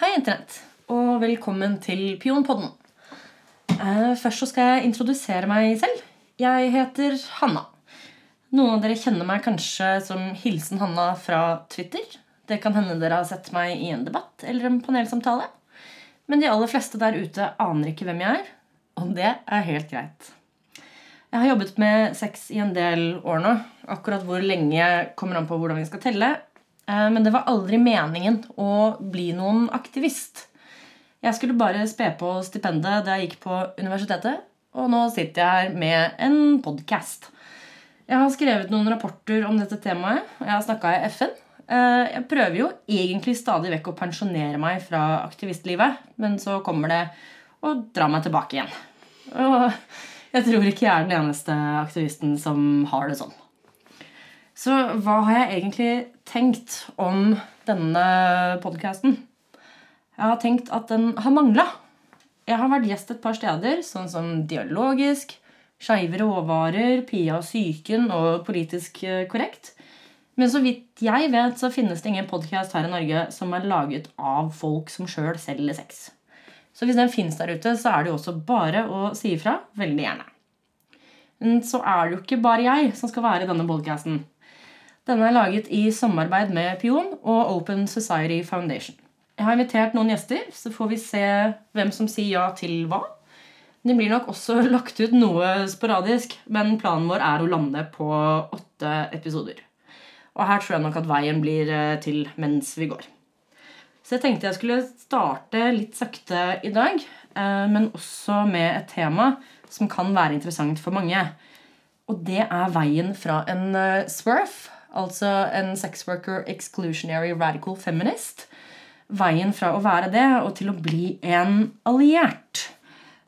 Hei, Internett, og velkommen til Pionpodden. Eh, først så skal jeg introdusere meg selv. Jeg heter Hanna. Noen av dere kjenner meg kanskje som Hilsen Hanna fra Twitter. Det kan hende dere har sett meg i en debatt eller en panelsamtale. Men de aller fleste der ute aner ikke hvem jeg er, og det er helt greit. Jeg har jobbet med sex i en del år nå. Akkurat hvor lenge kommer an på hvordan vi skal telle. Eh, Men det var aldri meningen å bli noen aktivist. Jeg skulle bare spe på stipendet da jeg gikk på universitetet, og nå sitter jeg her med en podkast. Jeg har skrevet noen rapporter om dette temaet, og jeg har snakka i FN. Eh, Jeg prøver jo egentlig stadig vekk å pensjonere meg fra aktivistlivet, men så kommer det og drar meg tilbake igjen. Og jeg tror ikke jeg er den eneste aktivisten som har det sånn. Så hva har jeg egentlig tenkt om denne podkasten? Jeg har tenkt at den har mangla. Jeg har vært gjest et par steder, sånn som Dialogisk, Skeive råvarer, Pia og psyken og Politisk eh, korrekt. Men så vidt jeg vet, så finnes det ingen podkast her i Norge som er laget av folk som sjøl selger sex. Så hvis den fins der ute, så er det jo også bare å si ifra. Veldig gjerne. Men så er det jo ikke bare jeg som skal være i denne podkasten. Denne er laget i samarbeid med Pion og Open Society Foundation. Jeg har invitert noen gjester, så får vi se hvem som sier ja til hva. Det blir nok også lagt ut noe sporadisk, men planen vår er å lande på åtte episoder. Og her tror jeg nok at veien blir eh, til mens vi går. Så jeg tenkte jeg skulle starte litt sakte i dag, eh, men også med et tema som kan være interessant for mange. Og det er veien fra en eh, SWERF, altså en sex worker exclusionary radical feminist, veien fra å være det og til å bli en alliert.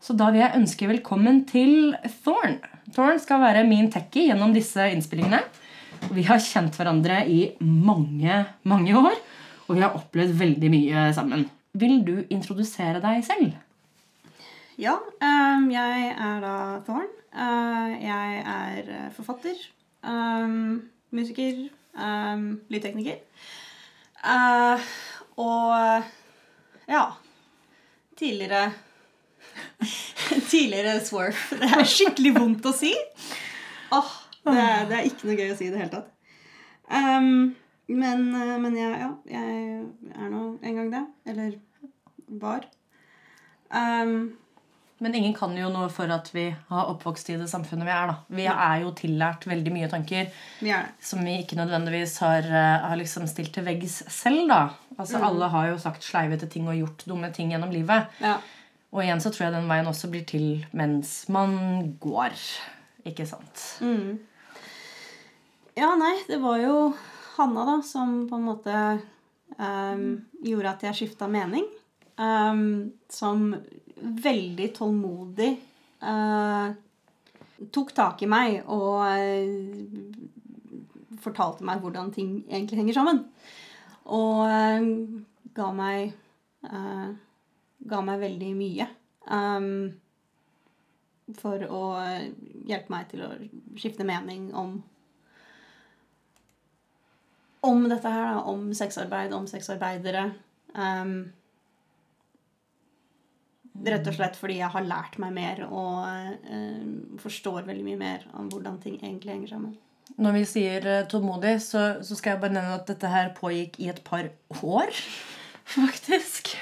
Så da vil jeg ønske velkommen til Thorn. Thorn skal være min techie gjennom disse innspillingene. Vi har kjent hverandre i mange, mange år, og vi har opplevd veldig mye sammen. Vil du introdusere deg selv? Ja, ehm, jeg er da Thorn. Eh, jeg er forfatter, ehm, musiker, um, lydtekniker. Uh, og ja Tidligere Tidligere Swerf. Det er skikkelig vondt å si. Oh, det, er, det er ikke noe gøy å si i det hele tatt. Um, men eh, men jeg, ja, jeg er nå en gang det. Eller var. Ehm, Men ingen kan jo noe for at vi har oppvokst i det samfunnet vi er. da. Vi er jo tillært veldig mye tanker vi som vi ikke nødvendigvis har, eh, har liksom stilt til veggs selv. da. Altså Alle har jo sagt sleivete ting og gjort dumme ting gjennom livet. Ja. Og igjen så tror jeg den veien også blir til mens man går. Ikke sant? Mm. Ja, nei, det var jo Hanna da som på en måte ehm, gjorde at jeg skifta mening. Um, som veldig tålmodig eh, tok tak i meg og eh, fortalte meg hvordan ting egentlig henger sammen. Og eh, ga meg eh, ga meg veldig mye. ehm, for å hjelpe meg til å skifte mening om om dette her, da, om sexarbeid, om sexarbeidere. ehm, rett og slett fordi jeg har lært meg mer og eh, forstår veldig mye mer om hvordan ting egentlig henger sammen. Når vi sier eh, tålmodig, så, så skal jeg bare nevne at dette her pågikk i et par år. Faktisk.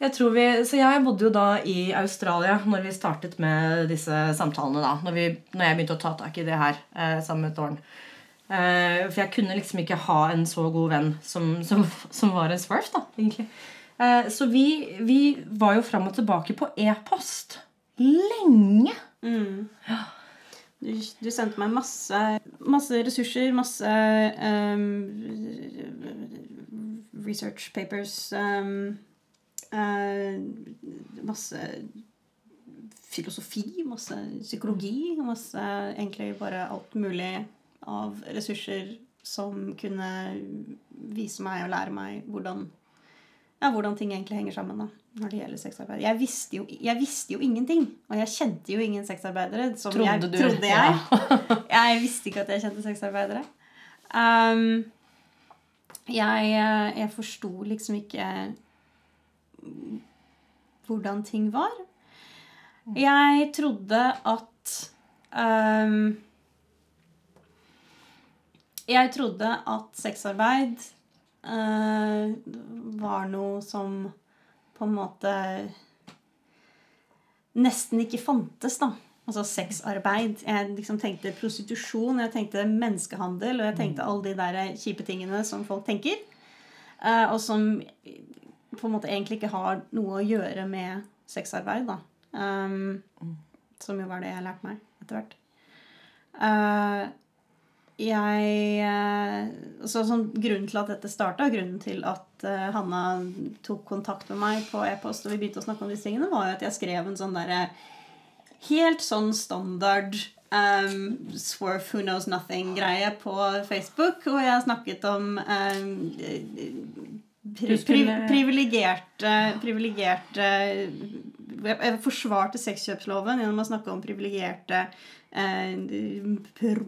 Jeg tror vi, så jeg bodde jo da i Australia når vi startet med disse samtalene. da, Når, vi, når jeg begynte å ta tak i det her eh, sammen med Tårn. Eh, for jeg kunne liksom ikke ha en så god venn som, som, som var en swerf. da, egentlig. Eh, så vi, vi var jo fram og tilbake på e-post. Lenge. Du, du sendte meg masse, masse ressurser, masse um, research papers um, uh, Masse filosofi, masse psykologi, masse egentlig bare alt mulig av ressurser som kunne vise meg og lære meg hvordan ja, hvordan ting egentlig henger sammen da, når det gjelder sexarbeid. Jeg visste, jo, jeg visste jo ingenting, og jeg kjente jo ingen sexarbeidere. Som Trodde jeg du? trodde jeg. jeg visste ikke at jeg kjente sexarbeidere. Um, jeg, eh, jeg forsto liksom ikke hvordan ting var. Jeg trodde at um, Jeg trodde at sexarbeid var noe som på en måte nesten ikke fantes, da. Altså sexarbeid. Jeg liksom tenkte prostitusjon, jeg tenkte menneskehandel, og jeg tenkte alle de der kjipe tingene som folk tenker. eh, og som på en måte egentlig ikke har noe å gjøre med sexarbeid, da. Um, som jo var det jeg lærte meg etter hvert. Eh, jeg eh, så Grunnen til at dette starta, grunnen til at eh, Hanna tok kontakt med meg på e-post, og vi begynte å snakke om disse tingene, var jo at jeg skrev en sånn derre Helt sånn standard um, Swerf Who Knows Nothing-greie på Facebook, og jeg snakket om um, pri, pri, privilegerte Privilegerte Jeg forsvarte sexkjøpsloven gjennom å snakke om privilegerte eh,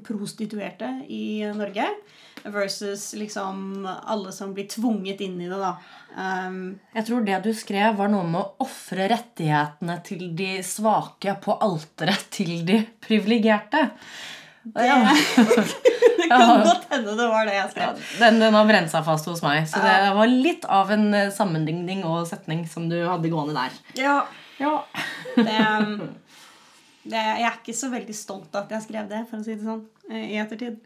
prostituerte i Norge. Versus liksom alle som blir tvunget inn i det, da. Um, Jeg tror det du skrev, var noe med å ofre rettighetene til de svake på alteret til de privilegerte. det, Ja. det kan godt hende det var det jeg Ja, skrev. den, den har brent seg fast hos meg. Så det var litt av en eh, sammenligning og setning som du hadde gående der. Ja, Ja. det, um, det, jeg er ikke så veldig stolt av at jeg skrev det, for å si det sånn, eh, i ettertid.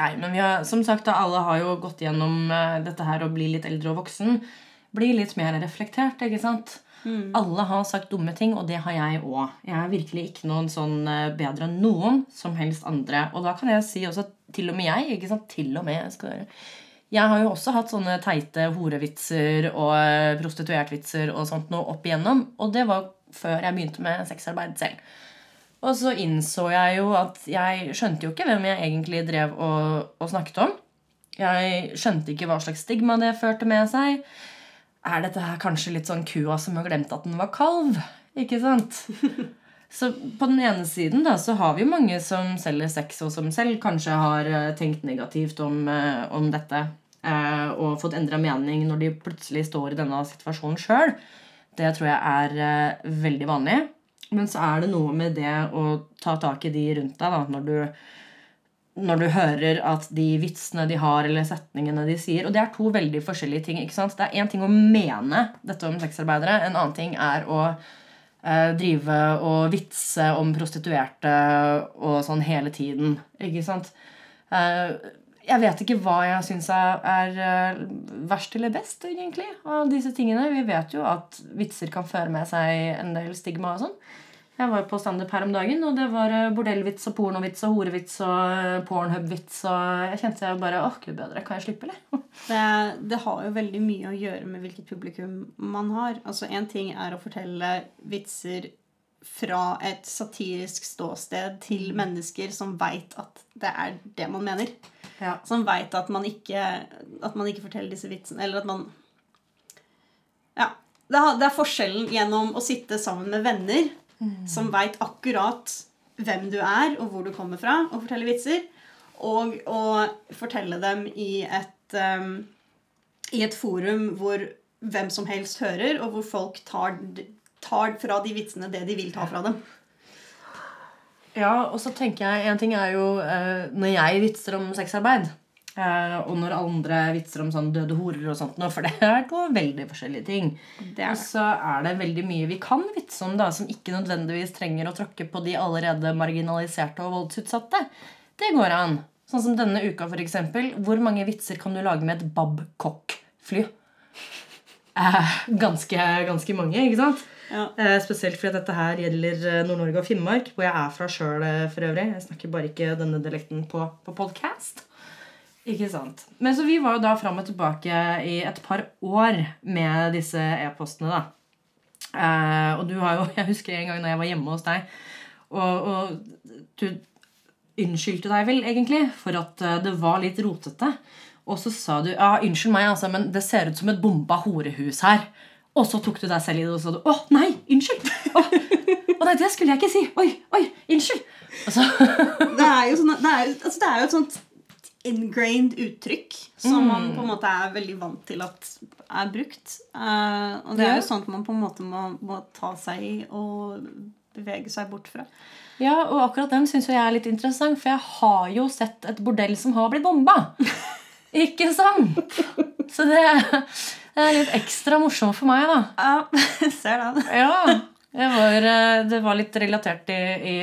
Nei, men vi har, som sagt, da, alle har jo gått gjennom eh, dette her å bli litt eldre og voksen. Bli litt mer reflektert, ikke sant? Alle har sagt dumme ting, og det har jeg òg. Jeg er virkelig ikke noen sånn eh, bedre enn noen som helst andre. Og da kan jeg si også til og med jeg. ikke sant? Til og med jeg skal jeg har jo også hatt sånne teite horevitser og prostituertvitser og sånt noe opp igjennom. Og det var før jeg begynte med sexarbeid selv. Og så innså jeg jo at jeg skjønte jo ikke hvem jeg egentlig drev og, og snakket om. Jeg skjønte ikke hva slags stigma det førte med seg. Er dette her kanskje litt sånn kua som har glemt at den var kalv? Ikke sant? Så på den ene siden da, så har vi jo mange som selger sex, og som selv kanskje har eh, tenkt negativt om, eh, om dette. eh, Og fått endra mening når de plutselig står i denne situasjonen sjøl. Det tror jeg er eh, veldig vanlig. Men så er det noe med det å ta tak i de rundt deg da, når du når du hører at de vitsene de har, eller setningene de sier Og det er to veldig forskjellige ting. ikke sant? Det er én ting å mene dette om sexarbeidere. En annen ting er å eh, drive og vitse om prostituerte og sånn hele tiden. Ikke sant? Eh, jeg vet ikke hva jeg syns er, eh, verst eller best, egentlig, av disse tingene. Vi vet jo at vitser kan føre med seg en del stigma og sånn. Jeg var på standup her om dagen, og det var eh, bordellvits og pornovits og horevits og pornhubvits. pornhub-vits. Og jeg kjente jeg bare åh, gud bedre, kan jeg slippe, eller? Det, det har jo veldig mye å gjøre med hvilket publikum man har. Altså Én ting er å fortelle vitser fra et satirisk ståsted til mennesker som veit at det er det man mener. Ja. Som veit at, at man ikke forteller disse vitsene. Eller at man Ja. Det er, det forskjellen gjennom å sitte sammen med venner som veit akkurat hvem du er, og hvor du kommer fra, og fortelle vitser, og å fortelle dem i et um, i et forum hvor hvem som helst hører, og hvor folk tar, tar fra de vitsene det de vil ta fra dem. Ja, og så tenker jeg En ting er jo eh, når jeg vitser om sexarbeid, eh, og når andre vitser om sånn døde horer og sånt, noe, for det er to veldig forskjellige ting. Og så er det veldig mye vi kan vitse om, da, som ikke nødvendigvis trenger å tråkke på de allerede marginaliserte og voldsutsatte. Det går an. Sånn som denne uka, for eksempel. Hvor mange vitser kan du lage med et Babcock-fly? Eh, ganske, ganske mange, ikke sant? Ja. Eh, spesielt fordi dette her gjelder eh, Nord-Norge og Finnmark, hvor jeg er fra sjøl for øvrig. Jeg snakker bare ikke denne dialekten på, på podcast. Ikke sant. Men så vi var jo da fram og tilbake i et par år med disse e-postene, da. Eh, og du har jo Jeg husker en gang da jeg var hjemme hos deg, og, og du unnskyldte deg vel egentlig for at eh, det var litt rotete. Og så sa du ja, unnskyld meg, altså, men det ser ut som et bomba horehus her. Og så tok du deg selv i det og sa du, å nei, unnskyld. Å, å nei, det skulle jeg ikke si. Oi, oi, unnskyld. Altså. Det er jo, sånn, det er, altså det er jo et sånt ingrained uttrykk som man på en måte er veldig vant til at er brukt. Uh, og det er Ja. jo sånt man på en måte må, må ta seg i og bevege seg bort fra. Ja, og akkurat den syns jeg er litt interessant, for jeg har jo sett et bordell som har blitt bomba. Ikke sant? Så det, det er litt ekstra morsomt for meg, da. Ja, ser den. Ja, var, eh, det var litt relatert i, i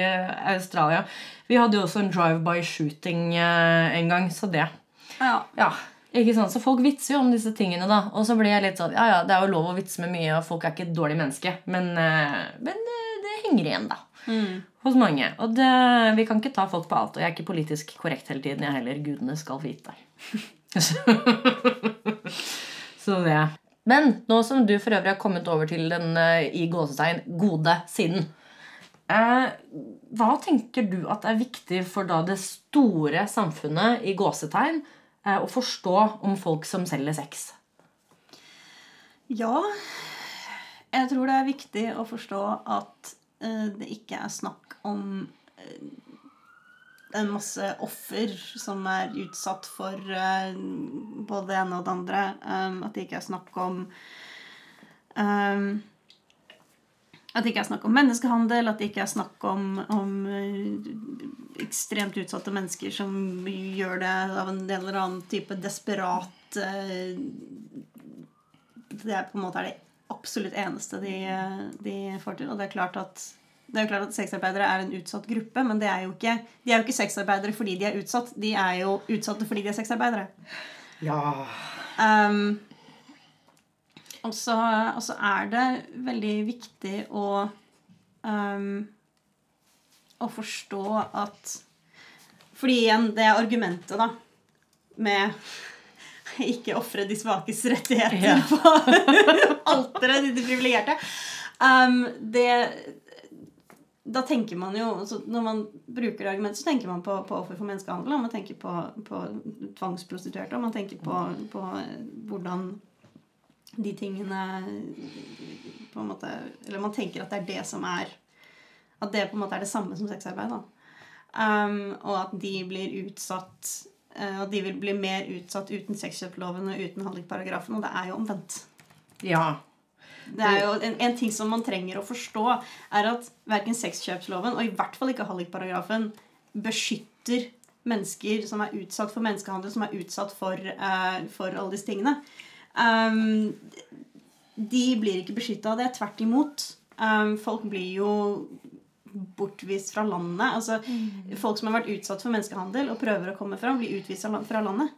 Australia. Vi hadde jo også en drive-by shooting eh, en gang, så det. Ja. Ja, ikke sant? Så folk vitser jo om disse tingene, da. Og så blir jeg litt sånn Ja, ja, det er jo lov å vitse med mye, og folk er ikke et dårlig menneske. Men, eh, men eh, det henger igjen, da. Hos mange. Og det, vi kan ikke ta folk på alt. Og jeg er ikke politisk korrekt hele tiden, jeg heller. Gudene skal vite. så det. Men nå som du for øvrig har kommet over til den eh, i gåsetegn gode siden eh, Hva tenker du at er viktig for da det store samfunnet i gåsetegn eh, å forstå om folk som selger sex? Ja, jeg tror det er viktig å forstå at eh, det ikke er snakk om en masse offer som er utsatt for uh, både det ene og det andre. Um, at det ikke er snakk om um, At det ikke er snakk om menneskehandel, at det ikke er snakk om, om uh, ekstremt utsatte mennesker som gjør det av en eller annen type desperat uh, det er på en måte er det absolutt eneste de, de får til. Og det er klart at det er jo klart at sexarbeidere er en utsatt gruppe, men det er ikke, de er jo ikke sexarbeidere fordi de er utsatt. De er jo utsatte fordi de er sexarbeidere. Ja. Um, og, så, og så er det veldig viktig å um, å forstå at Fordi igjen, det argumentet, da, med ikke ofre de svakes rettigheter Ja. på alteret til de privilegerte. Um, det da tenker man jo, altså Når man bruker argumentet, så tenker man på, på offer for menneskehandel. Og man tenker på, på tvangsprostituerte. Og man tenker på, på hvordan de tingene på en måte Eller man tenker at det er det som er At det på en måte er det samme som sexarbeid. Um, og at de blir utsatt uh, Og de vil bli mer utsatt uten sexkjøploven og uten hallikparagrafen. Og det er jo omvendt. Ja. Det er jo en, en ting som man trenger å forstå, er at verken sexkjøpsloven og i hvert fall ikke hallikparagrafen beskytter mennesker som er utsatt for menneskehandel, som er utsatt for, uh, for alle disse tingene. Um, de blir ikke beskytta av det. Tvert imot. Um, folk blir jo bortvist fra landet. Altså, Folk som har vært utsatt for menneskehandel og prøver å komme fram, blir utvist fra landet.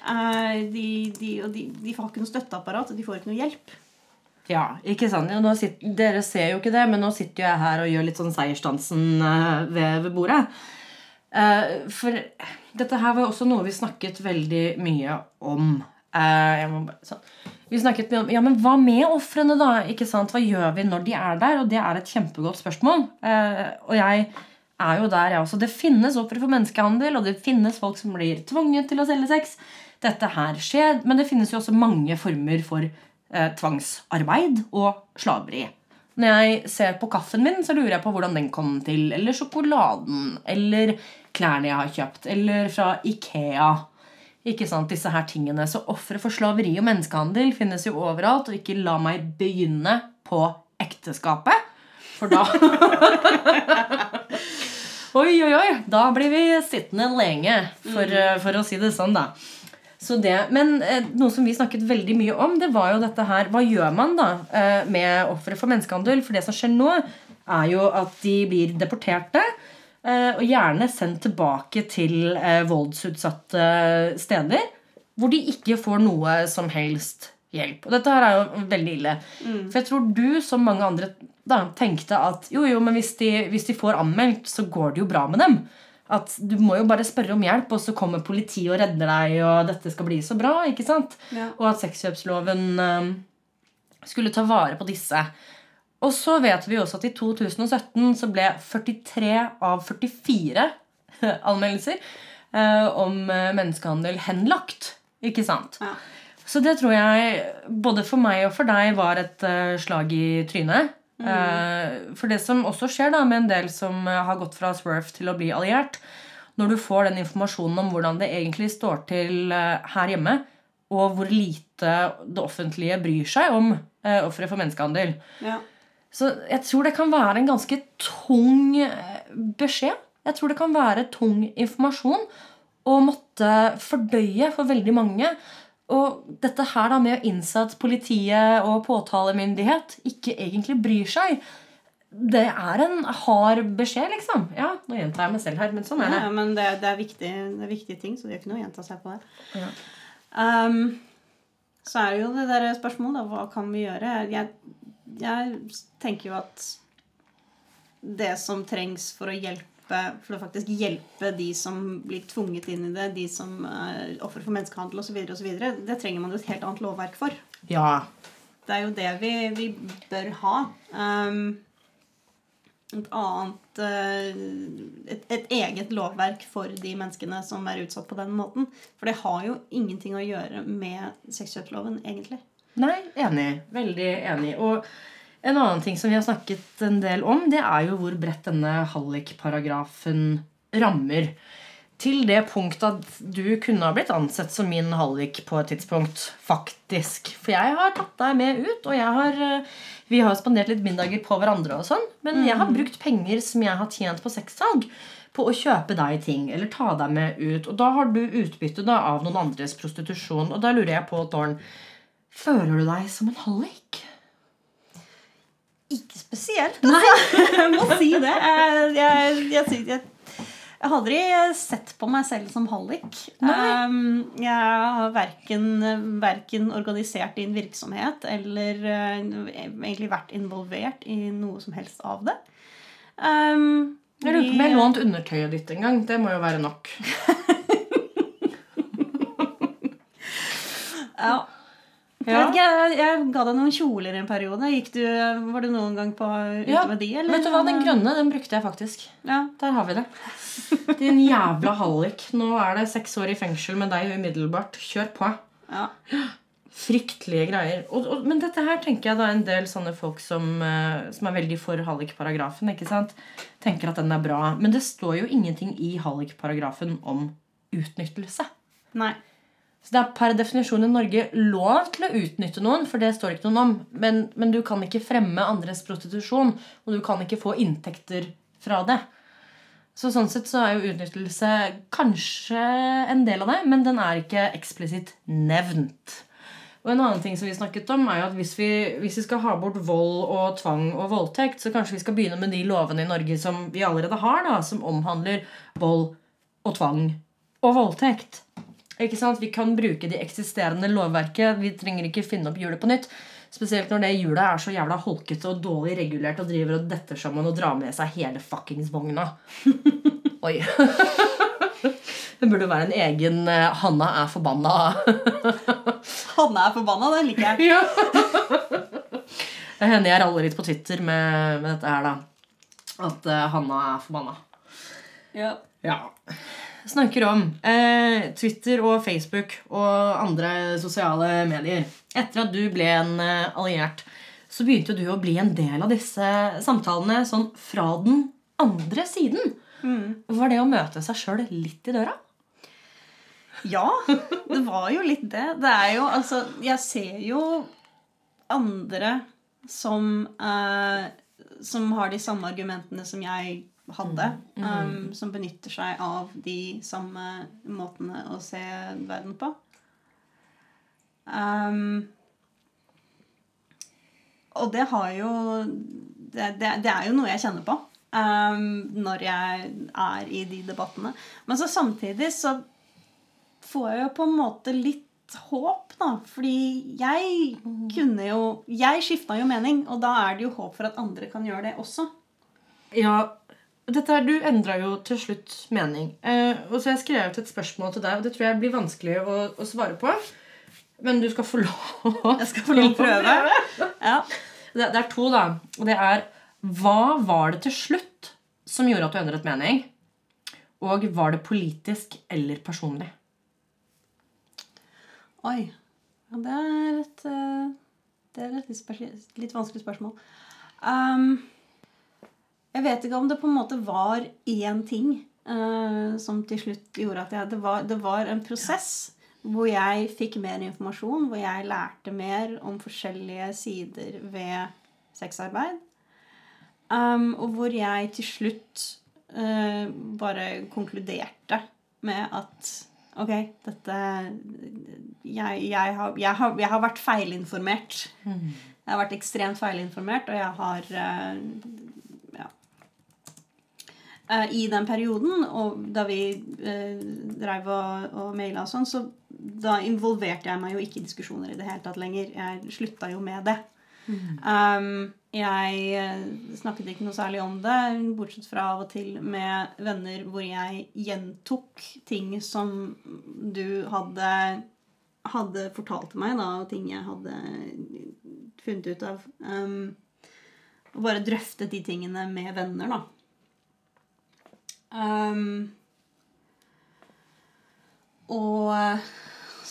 Uh, de, de, og de, de har ikke noe støtteapparat, og de får ikke noe hjelp. Ja, ikke sant? Sitter, dere ser jo ikke det, men nå sitter jo jeg her og gjør litt sånn seiersdansen eh, ved, ved bordet. Uh, for dette her var jo også noe vi snakket veldig mye om. Uh, bare, sånn. Vi snakket mye om ja, men hva med ofrene, da? Ikke sant? Hva gjør vi når de er der? Og det er et kjempegodt spørsmål. Uh, og jeg er jo der, jeg også. Det finnes ofre for menneskehandel, og det finnes folk som blir tvunget til å selge sex. Dette her skjer, men det finnes jo også mange former for eh, tvangsarbeid og slaveri. Når jeg ser på kaffen min, så lurer jeg på hvordan den kom til. Eller sjokoladen. Eller klærne jeg har kjøpt. Eller fra Ikea. Ikke sant, disse her tingene. Så ofre for slaveri og menneskehandel finnes jo overalt. Og ikke la meg begynne på ekteskapet. For da Oi, oi, oi. Da blir vi sittende lenge, for, eh, for å si det sånn, da. Så det, men eh, noe som vi snakket veldig mye om, det var jo dette her Hva gjør man da eh, med ofre for menneskehandel? For det som skjer nå, er jo at de blir deporterte. eh, og gjerne sendt tilbake til voldsutsatte steder. Hvor de ikke får noe som helst hjelp. Og dette her er jo veldig ille. For jeg tror du, som mange andre, da, tenkte at jo, jo, men hvis de, hvis de får anmeldt, så går det jo bra med dem. At du må jo bare spørre om hjelp, og så kommer politiet og redder deg, og dette skal bli så bra. ikke sant? Ja. Og at sexkjøpsloven eh, skulle ta vare på disse. Og så vet vi også at i 2017 så ble 43 av 44 anmeldelser eh, om eh, menneskehandel henlagt. Ikke sant? Ja. Så det tror jeg både for meg og for deg var et eh, slag i trynet. Eh, for det som også skjer da med en del som eh, har gått fra swerve til å bli alliert når du får den informasjonen om hvordan det egentlig står til eh, her hjemme, og hvor lite det offentlige bryr seg om eh, ofre for menneskehandel. Ja. Så jeg tror det kan være en ganske tung beskjed. Jeg tror det kan være tung informasjon å måtte fordøye for veldig mange. Og dette her da med å innse at politiet og påtalemyndighet ikke egentlig bryr seg, det er en hard beskjed, liksom. Ja, nå gjentar jeg meg selv her, men sånn er det. Ja, men det, det, er viktig, det er viktige ting, så det gjør ikke noe å gjenta seg på det. Ja. Um, så er det jo det der spørsmålet, da. Hva kan vi gjøre? Jeg, jeg tenker jo at det som trengs for å hjelpe For å faktisk hjelpe de som blir tvunget inn i det, de som er offer for menneskehandel osv., det trenger man jo et helt annet lovverk for. Ja. Det er jo det vi, vi bør ha. Um, et annet eh, et, et eget lovverk for de menneskene som er utsatt på den måten. For det har jo ingenting å gjøre med sexkjøpsloven, egentlig. Nei, enig. Veldig enig. Og en annen ting som vi har snakket en del om, det er jo hvor bredt denne hallikparagrafen rammer. Til det punkt at du kunne ha blitt ansett som min hallik på et tidspunkt. Faktisk. For jeg har tatt deg med ut, og jeg har, eh, vi har spandert litt middager på hverandre. og sånn, Men jeg har brukt penger som jeg har tjent på sexsalg, på å kjøpe deg ting eller ta deg med ut. Og da har du utbytte da av noen andres prostitusjon. Og da lurer jeg på, Tårn, føler du deg som en hallik? Ikke spesielt. Nei, jeg må si det. Jeg, jeg, jeg, jeg, jeg har aldri sett på meg selv som hallik. Um, jeg har verken, verken organisert i en virksomhet eller uh, egentlig vært involvert i noe som helst av det. Um, Jeg lurer på om jeg lånte undertøyet ditt en gang. Det må jo være nok. Ja. Ja. Jeg, jeg, jeg ga deg noen kjoler en periode. Du, var du noen gang på, ute Ja, med de? Eller? Vet du hva, Den grønne den brukte jeg faktisk. Ja. Der har vi det. Din jævla hallik. Nå er det seks år i fengsel med deg umiddelbart. Kjør på. ja. Fryktelige greier. Og, og, men dette her tenker jeg da en del sånne folk som, eh, som er veldig for hallikparagrafen, ikke sant? tenker at den er bra. Men det står jo ingenting i hallikparagrafen om utnyttelse. Nei. Så det er per definisjon i Norge lov til å utnytte noen, for det står ikke noen om. Men, men du kan ikke fremme andres prostitusjon, og du kan ikke få inntekter fra det. Så sånn sett så er jo utnyttelse kanskje en del av det, men den er ikke eksplisitt nevnt. Og en annen ting som vi snakket om er jo at hvis vi, hvis vi skal ha bort vold og tvang og voldtekt, så kanskje vi skal begynne med de lovene i Norge som vi allerede har, da, som omhandler vold og tvang og voldtekt. Ikke sant? Vi kan bruke de eksisterende lovverket. Vi trenger ikke finne opp hjulet på nytt. Spesielt når det hjulet er så jævla holkete og dårlig regulert og driver og detter sammen og drar med seg hele fuckings vogna. Oi. Det burde være en egen eh, 'Hanna er forbanna'. Hanna er forbanna, det liker jeg. Ja. Det hender jeg raller litt på Twitter med, med dette her, da. At uh, Hanna er forbanna. Ja. Ja. Snakker om eh, Twitter og Facebook og andre sosiale medier. Etter at du ble en eh, alliert, så begynte du å bli en del av disse samtalene sånn fra den andre siden. Var det å møte seg sjøl litt i døra? Ja, det var jo litt det. Det er jo altså Jeg ser jo andre som eh, Som har de samme argumentene som jeg hadde. Um, som benytter seg av de samme måtene å se verden på. Um, og det har jo det, det, det er jo noe jeg kjenner på um, når jeg er i de debattene. Men så samtidig så får jeg jo på en måte litt håp, da. Fordi jeg kunne jo Jeg skifta jo mening, og da er det jo håp for at andre kan gjøre det også. Ja, dette her, Du endra jo til slutt mening. Eh, og så har jeg skrevet et spørsmål til deg, og det tror jeg blir vanskelig å, å svare på. Men du skal få lov. Jeg skal få lov å prøve. Ja. Det, det er to, da. Og det er Hva var det til slutt som gjorde at du endret mening? Og var det politisk eller personlig? Oi. Ja, det er et eh, Det er et litt, litt vanskelig spørsmål. Um, jeg vet ikke om det på en måte var én ting uh, som til slutt gjorde at jeg Det var, det var en prosess hvor jeg fikk mer informasjon, hvor jeg lærte mer om forskjellige sider ved sexarbeid. Um, og hvor jeg til slutt uh, bare konkluderte med at Ok, dette Jeg, jeg, har, jeg, har, jeg har vært feilinformert. Jeg har vært ekstremt feilinformert, og jeg har ja. Eh, I den perioden, og da vi uh, dreiv og, og maila og sånn, så da involverte jeg meg jo ikke i diskusjoner i det hele tatt lenger. Jeg slutta jo med det. Um, jeg eh, snakket ikke noe særlig om det, bortsett fra av og til med venner hvor jeg gjentok ting som du hadde, hadde fortalt meg, da, og ting jeg hadde funnet ut av. Um, og bare drøftet de tingene med venner, da. Um, og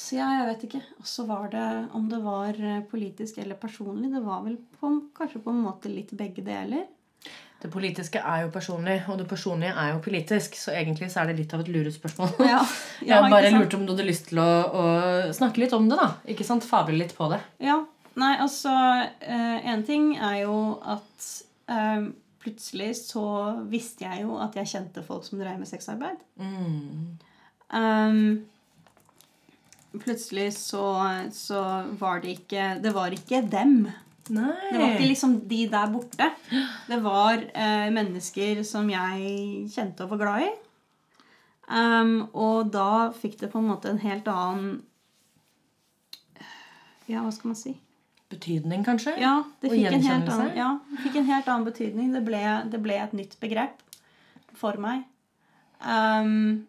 så ja, jeg vet ikke. Og så var det om det var eh, politisk eller personlig. Det var vel på, kanskje på en måte litt begge deler. Det politiske er jo personlig, og det personlige er jo politisk. Så egentlig så er det litt av et lurespørsmål. Ja, ja, jeg bare lurte om du hadde lyst til å, å, snakke litt om det. da. Ikke sant? Fable litt på det. Ja. Nei, altså eh, En ting er jo at eh, plutselig så visste jeg jo at jeg kjente folk som drev med sexarbeid. Mm. Um, plutselig så, så, var det ikke Det var ikke dem. Nei. Det var ikke liksom de der borte. Det var uh, mennesker som jeg kjente og var glad i. Um, og da fikk det på en måte en helt annen Ja, hva skal man si? Betydning, kanskje? Ja, det fikk, en helt, annen, ja, det fikk en helt annen betydning. Det ble, det ble et nytt begrep for meg. Um,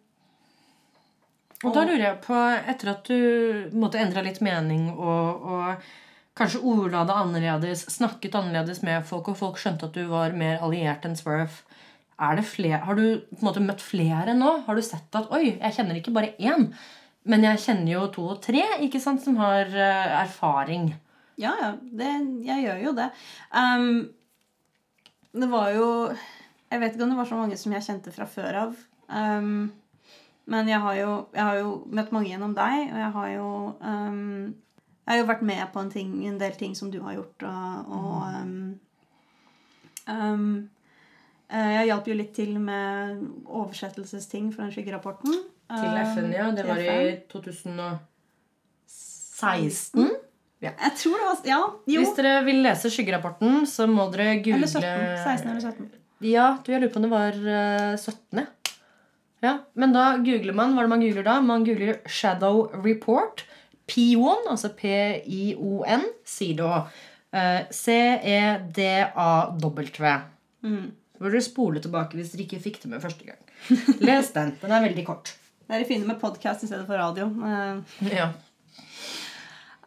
og da lurer jeg på, etter at du måtte endre litt mening og, og kanskje ordla det annerledes, snakket annerledes med folk, og folk skjønte at du var mer alliert enn Swerve, har du på en måte møtt flere nå? Har du sett at oi, jeg kjenner ikke bare én, men jeg kjenner jo to og tre ikke sant, som har uh, erfaring? Ja, ja. Det, jeg gjør jo det. Um, det var jo Jeg vet ikke om det var så mange som jeg kjente fra før av. Um, men jeg har, jo, jeg har, jo, møtt mange gjennom deg, og jeg har jo um, Jeg har jo vært med på en, ting, en, del ting som du har gjort, og, og um, um, Jeg hjalp jo litt til med oversettelsesting fra den skyggerapporten. Til FN, ja. Det var i 2016. Ja. Jeg tror det var Ja, jo. Hvis dere vil lese skyggerapporten, så må dere google Eller 17. 16 eller 17. Ja, du, jeg lurer på om det var 17. ja. ja, Men da googler man Hva er det man googler da? Man googler Shadow Report. Pion, altså P-I-O-N, SIDO. Uh, C-E-D-A-W. Mm. Så burde dere spole tilbake hvis dere ikke fikk det med første gang. Les den. Den er veldig kort. Det er det fine med podkast i stedet for radio. Uh, ja.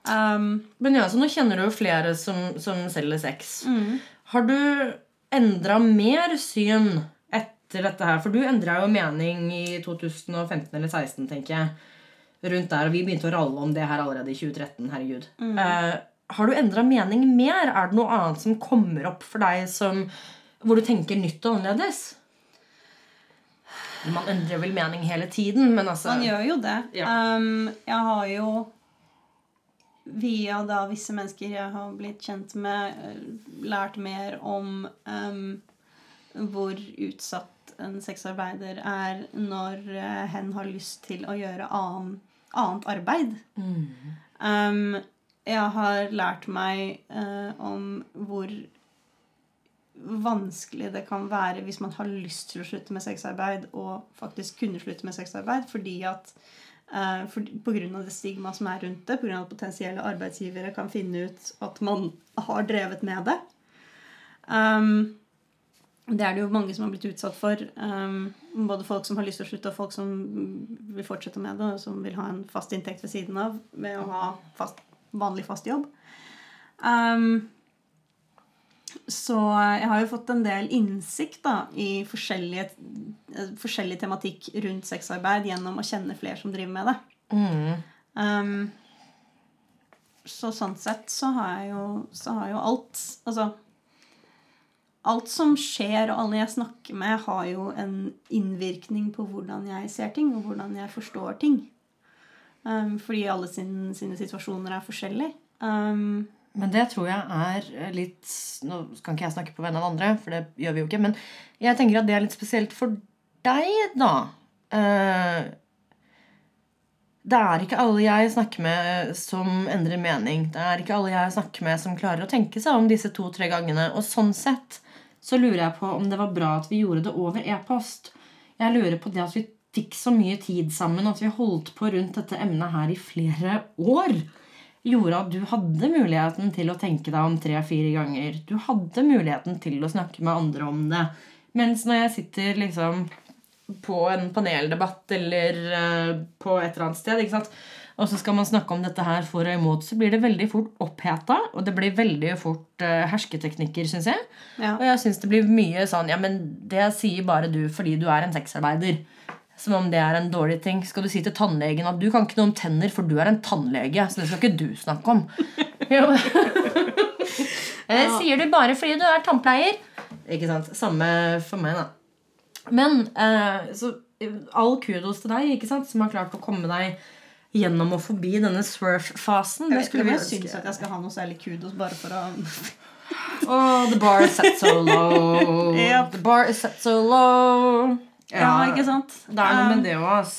Um, Men ja, så nå kjenner du jo flere som, som selger sex. Mm. Har du endra mer syn etter dette her? For du endra jo mening i 2015 eller 2016, tenker jeg. Rundt der, og Vi begynte å ralle om det her allerede i 2013. herregud. Mm. Uh, har du endra mening mer? Er det noe annet som kommer opp for deg som, hvor du tenker nytt og annerledes? Man endrer vel mening hele tiden, men altså Man gjør jo det. Ja. Um, jeg har jo via da visse mennesker jeg har blitt kjent med, eh, lært mer om um, hvor utsatt en sexarbeider er når uh, hen har lyst til å gjøre annen, annet arbeid. Mm. Um, jeg har lært meg uh, om hvor vanskelig det kan være hvis man har lyst til å slutte med sexarbeid, og faktisk kunne slutte med sexarbeid, fordi at uh, grunn av det stigmaet som er rundt det, pga. at potensielle arbeidsgivere kan finne ut at man har drevet med det. Um, det er det jo mange som har blitt utsatt for. Um, både folk som har lyst til å slutte, og folk som vil fortsette med det, og som vil ha en fast inntekt ved siden av ved å ha fast, vanlig fast jobb. Um, så jeg har jo fått en del innsikt da, i forskjellige, forskjellig tematikk rundt sexarbeid gjennom å kjenne flere som driver med det. Mm. Um, så sånn sett så har jeg jo, så har jo alt Altså alt som skjer, og alle jeg snakker med, har jo en innvirkning på hvordan jeg ser ting, og hvordan jeg forstår ting. Um, fordi alle sin, sine situasjoner er forskjellige. Um, men det tror jeg er litt Nå kan ikke jeg snakke på vegne av andre, for det gjør vi jo ikke. Men jeg tenker at det er litt spesielt for deg, da. Uh, det er ikke alle jeg snakker med som endrer mening. Det er ikke alle jeg snakker med som klarer å tenke seg om disse to-tre gangene. Og sånn sett så lurer jeg på om det var bra at vi gjorde det over e-post. Jeg lurer på det at vi fikk så mye tid sammen, at vi holdt på rundt dette emnet her i flere år, gjorde at du hadde muligheten til å tenke deg om tre-fire ganger. Du hadde muligheten til å snakke med andre om det. Mens når jeg sitter liksom på en paneldebatt eller uh, på et eller annet sted, og så skal man snakke om dette her for og imot, så blir det veldig fort oppheta. Og det blir veldig fort uh, hersketeknikker, syns jeg. Ja. Og jeg syns det blir mye sånn Ja, men det sier bare du fordi du er en sexarbeider. Som om det er en dårlig ting. Skal du si til tannlegen at du kan ikke noe om tenner, for du er en tannlege? Så det skal ikke du snakke om. Jo. det sier du bare fordi du er tannpleier. Ikke sant? Samme for meg, da. Men eh, så all kudos til deg, ikke sant, som har klart å komme deg gjennom og forbi denne swerf-fasen. Jeg, jeg, jeg syns at jeg skal ha noe særlig kudos bare for å Oh, the bar is set so low. Yep. The bar is set so low. Ja, ikke sant? Det er noe med um, det òg,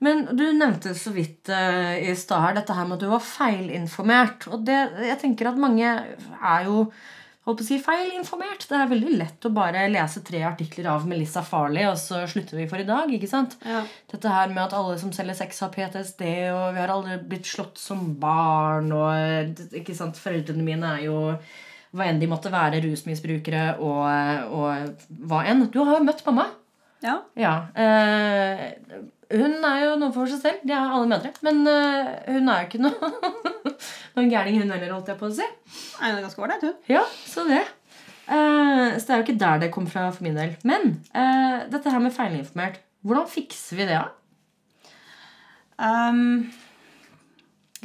Men du nevnte så vidt uh, i stad dette her med at du var feilinformert. Og det, jeg tenker at mange er jo holdt på å si feilinformert. Det er veldig lett å bare lese tre artikler av Melissa Farley, og så slutter vi for i dag. ikke sant? Ja. Dette her med at alle som selger sex, har PTSD, og vi har aldri blitt slått som barn, og ikke sant, foreldrene mine er jo hva enn de måtte være, rusmisbrukere og, og hva enn. Du har jo møtt mamma. Ja. ja. Eh, hun er jo noe for seg selv. Det er alle mødre. Men uh, hun er jo ikke noe noen gærning, hun heller, holdt jeg på å si. Nei, hun er ganske ålreit, hun. Ja, så det. Uh, så det er jo ikke der det kom fra for min del. Men uh, dette her med feilinformert, hvordan fikser vi det, da? Um,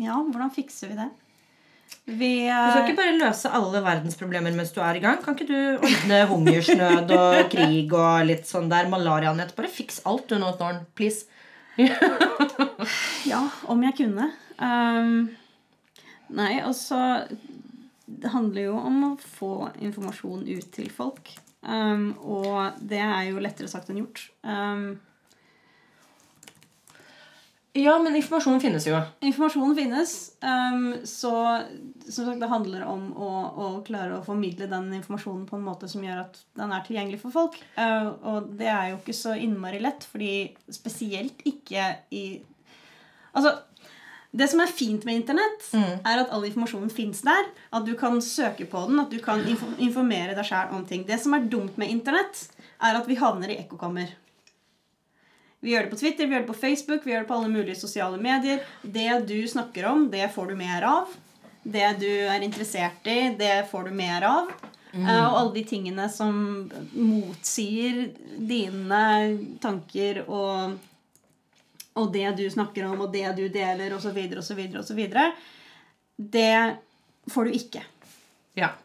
ja, hvordan fikser vi det? Vi. Du skal ikke bare løse alle verdensproblemer mens du er i gang. Kan ikke du ordne hungersnød og krig og litt sånn der? Malarianett. Bare fiks alt du nå, Thorn. Please. ja, om jeg kunne. Um, nei, altså Det handler jo om å få informasjon ut til folk. Um, og det er jo lettere sagt enn gjort. Um, ja, men informasjonen finnes jo. Informasjonen finnes. Um, så som sagt, det handler om å, å, klare å formidle den informasjonen på en måte som gjør at den er tilgjengelig for folk. Uh, og det er jo ikke så innmari lett, fordi spesielt ikke i Altså, det som er fint med Internett, mm. er at all informasjonen fins der. At du kan søke på den, at du kan informere deg sjæl om ting. Det som er dumt med Internett, er at vi havner i ekkokammer. Vi gjør det på Twitter, vi gjør det på Facebook, vi gjør det på alle mulige sosiale medier. Det du snakker om, det får du mer av. Det du er interessert i, det får du mer av. Mm. Uh, og alle de tingene som motsier dine tanker og, og det du snakker om, og det du deler, osv., osv., osv., det får du ikke. Ja.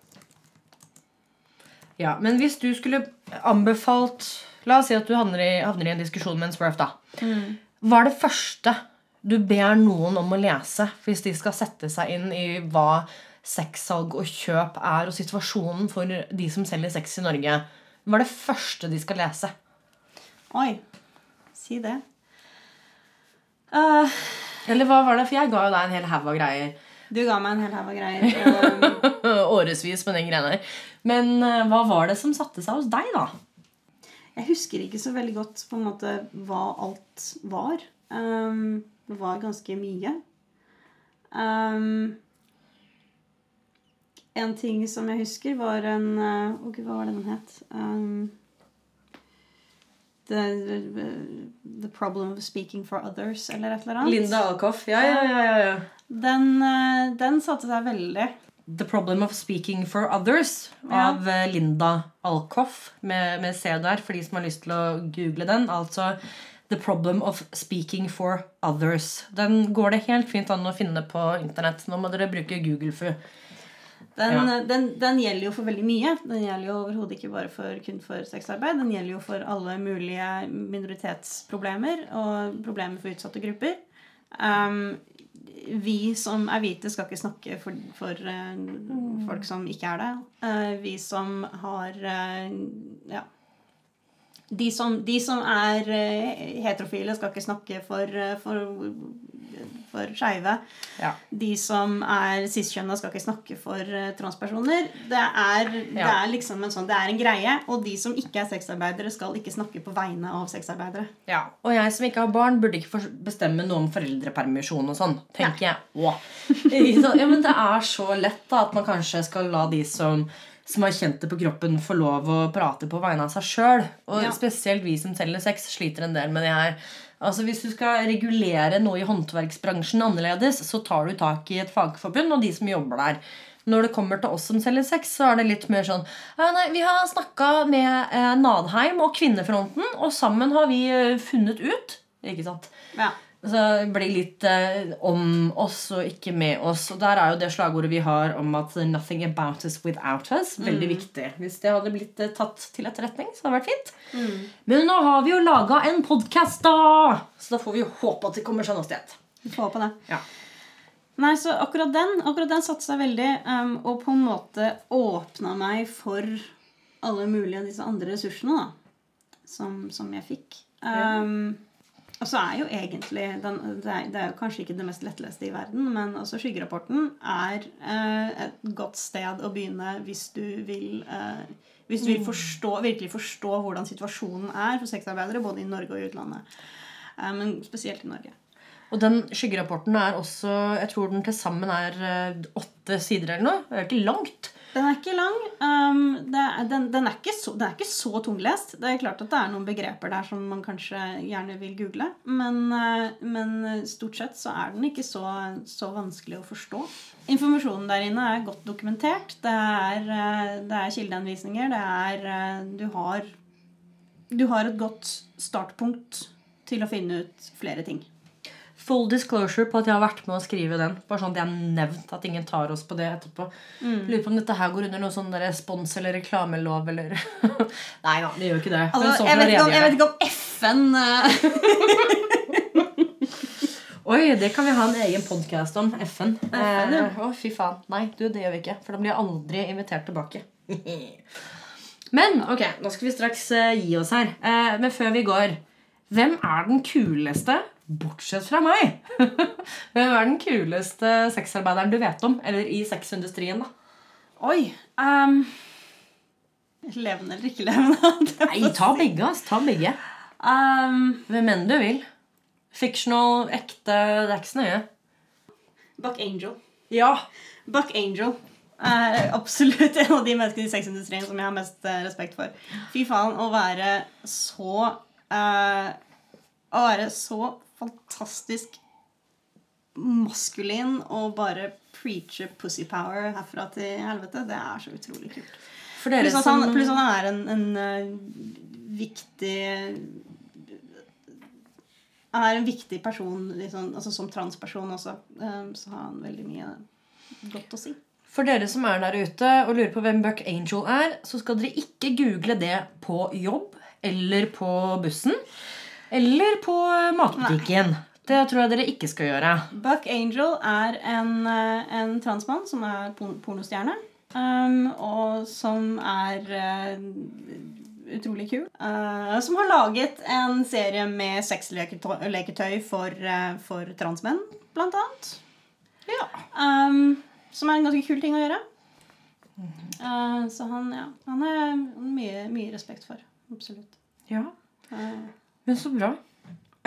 Ja, Men hvis du skulle anbefalt La oss si at du havner i, havner i en diskusjon med en Smurf. da. Mm. Hva er det første du ber noen om å lese hvis de skal sette seg inn i hva sexsalg og kjøp er, og situasjonen for de som selger sex i Norge? Hva er det første de skal lese? Oi. Si det. Uh, Eller hva var det? For jeg ga jo deg en hel haug av greier. Du ga meg en hel haug av greier. Årevis med den greia der. Men uh, hva var det som satte seg hos deg, da? Jeg husker ikke så veldig godt på en måte hva alt var. Um, det var ganske mye. Um, en ting som jeg husker, var en uh, oh, Gud, hva var det den het? Um, the, the, the, Problem of Speaking for Others, eller et eller annet. Linda Alcoff. Ja, ja, ja. ja, Den, uh, den satte seg veldig. The Problem of Speaking for Others ja. av eh, Linda Alcoff med, med C der, for de som har lyst til å google den. Altså The Problem of Speaking for Others. Den går det helt fint an å finne på internett. Nå må dere bruke Google for Den, Ja. den, den gjelder jo for veldig mye. Den gjelder jo overhodet ikke bare for, kun for sexarbeid. Den gjelder jo for alle mulige minoritetsproblemer og problemer for utsatte grupper. Um, vi som er hvite, skal ikke snakke for, for uh, folk som ikke er det. Uh, vi som har uh, Ja. De som, de som er heterofile, skal ikke snakke for, for, for skeive. Ja. De som er cis-kjønna, skal ikke snakke for eh, transpersoner. Det er, det er liksom en sånn, det er en greie. Og de som ikke er sexarbeidere, skal ikke snakke på vegne av sexarbeidere. Ja, Og jeg som ikke har barn, burde ikke bestemme noe om foreldrepermisjon og sånn. tenker jeg. Åh. Ja, men det er så lett da, at man kanskje skal la de som, som har kjent det på kroppen, få lov å prate på vegne av seg sjøl. Og Ja. spesielt vi som selger sex, sliter en del med det her. Altså Hvis du skal regulere noe i håndverksbransjen annerledes, så tar du tak i et fagforbund og de som jobber der. Når det kommer til oss som selger sex, så er det litt mer sånn nei, Vi har snakka med eh, Nadheim og Kvinnefronten, og sammen har vi eh, funnet ut Ikke sant? Ja. Så bli litt eh, om oss og ikke med oss. Og der er jo det slagordet vi har om at 'nothing about us without us' veldig viktig. Hvis det hadde blitt eh, tatt til etterretning, så hadde det vært fint. Men nå har vi jo laga en podkast, da! Så da får vi jo håpe at det kommer sånn noe sted. Vi får håpe det. Ja. Nei, så akkurat den akkurat den satte seg veldig, um, og på en måte åpna meg for alle mulige av disse andre ressursene da, som, som jeg fikk. Um, og så er jo egentlig den, det, er, det er jo kanskje ikke det mest lettleste i verden, men altså skyggerapporten er eh, et godt sted å begynne hvis du vil eh, hvis du vil forstå, virkelig forstå hvordan situasjonen er for sexarbeidere både i Norge og i utlandet. Eh, men spesielt i Norge. Og den skyggerapporten er også Jeg tror den til sammen er eh, åtte sider eller noe. Det er ikke langt. Den er ikke lang. Um, er, den, den, er ikke så, den er ikke så tunglest. Det er klart at det er noen begreper der som man kanskje gjerne vil google. Men, eh, men stort sett så er den ikke så, så vanskelig å forstå. Informasjonen der inne er godt dokumentert. Det er, eh, det er kildeanvisninger. Det er eh, du har, du har et godt startpunkt til å finne ut flere ting. Full disclosure på at jeg har vært med å skrive den. Bare sånn at jeg har nevnt at ingen tar oss på det etterpå. Lurer på om dette her går under noe sånn respons- eller reklamelov eller Nei da, det gjør ikke det. Altså, sånn jeg, vet ikke om, jeg vet ikke om FN eh, Oi, det kan vi ha en egen podkast om. FN. FN, ja. Eh, Å, fy faen. Nei, du, det gjør vi ikke. For da blir jeg aldri invitert tilbake. Men ok, nå skal vi straks uh, gi oss her. Uh, men før vi går Hvem er den kuleste, bortsett fra meg? hvem er den kuleste sexarbeideren du vet om? Eller i sexindustrien, da? Oi. Um, levende eller ikke levende? Nei, ta begge. ass. Ta begge. um, Hvem enn du vil. Fictional, ekte, det er ikke så nøye. Buck Angel. Ja. Buck Angel er absolutt en av de menneskene i sexindustrien som jeg har mest eh, respekt for. Fy faen, å være så uh, Å være så fantastisk maskulin og bare preache pussy power herfra til helvete, det er så utrolig kult. Pluss at han, pluss at han er en, en uh, viktig Han er en viktig person liksom, altså som transperson også. Um, så har han veldig mye godt å si. For dere som er der ute og lurer på hvem Buck Angel er, så skal dere ikke google det på jobb eller på bussen eller på matbutikken. Det tror jeg dere ikke skal gjøre. Buck Angel er en, eh, en transmann som er pornostjerne. Um, og som er uh, utrolig kul. Uh, som har laget en serie med sexleketøy for, uh, for transmenn, blant annet. Ja. Um, som er en ganske kul ting å gjøre. Eh, så han, ja, han er mye, mye respekt for. Absolutt. ja. Men så bra.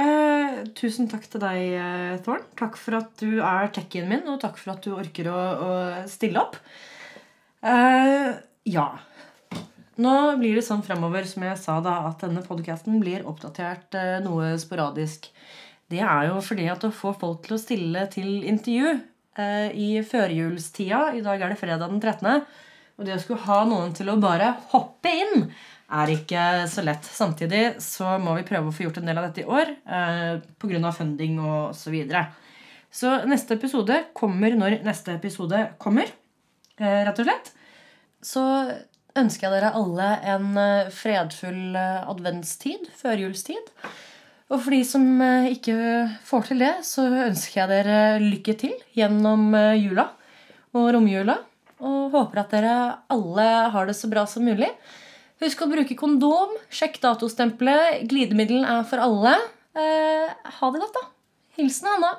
Eh, tusen takk til deg, eh, Thorn. Takk for at du er techien min, og takk for at du orker å, å stille opp. Eh, ja. Nå blir det sånn fremover som jeg sa da, at denne podcasten blir oppdatert eh, noe sporadisk. Det er jo fordi at å få folk til å stille til intervju eh, i førjulstida I dag er det fredag den 13. Og det å skulle ha noen til å bare hoppe inn er ikke så lett. Samtidig så må vi prøve å få gjort en del av dette i år eh, pga. funding og så videre. Så neste episode kommer når neste episode kommer. eh, rett og slett, så ønsker jeg dere alle en eh, fredfull eh, adventstid, førjulstid. Og for de som ikke får til det, så ønsker jeg dere lykke til gjennom jula og romjula. Og håper at dere alle har det så bra som mulig. Husk å bruke kondom. Sjekk datostempelet. Glidemiddelen er for alle. Eh, ha det godt, da. Hilsen Hanna.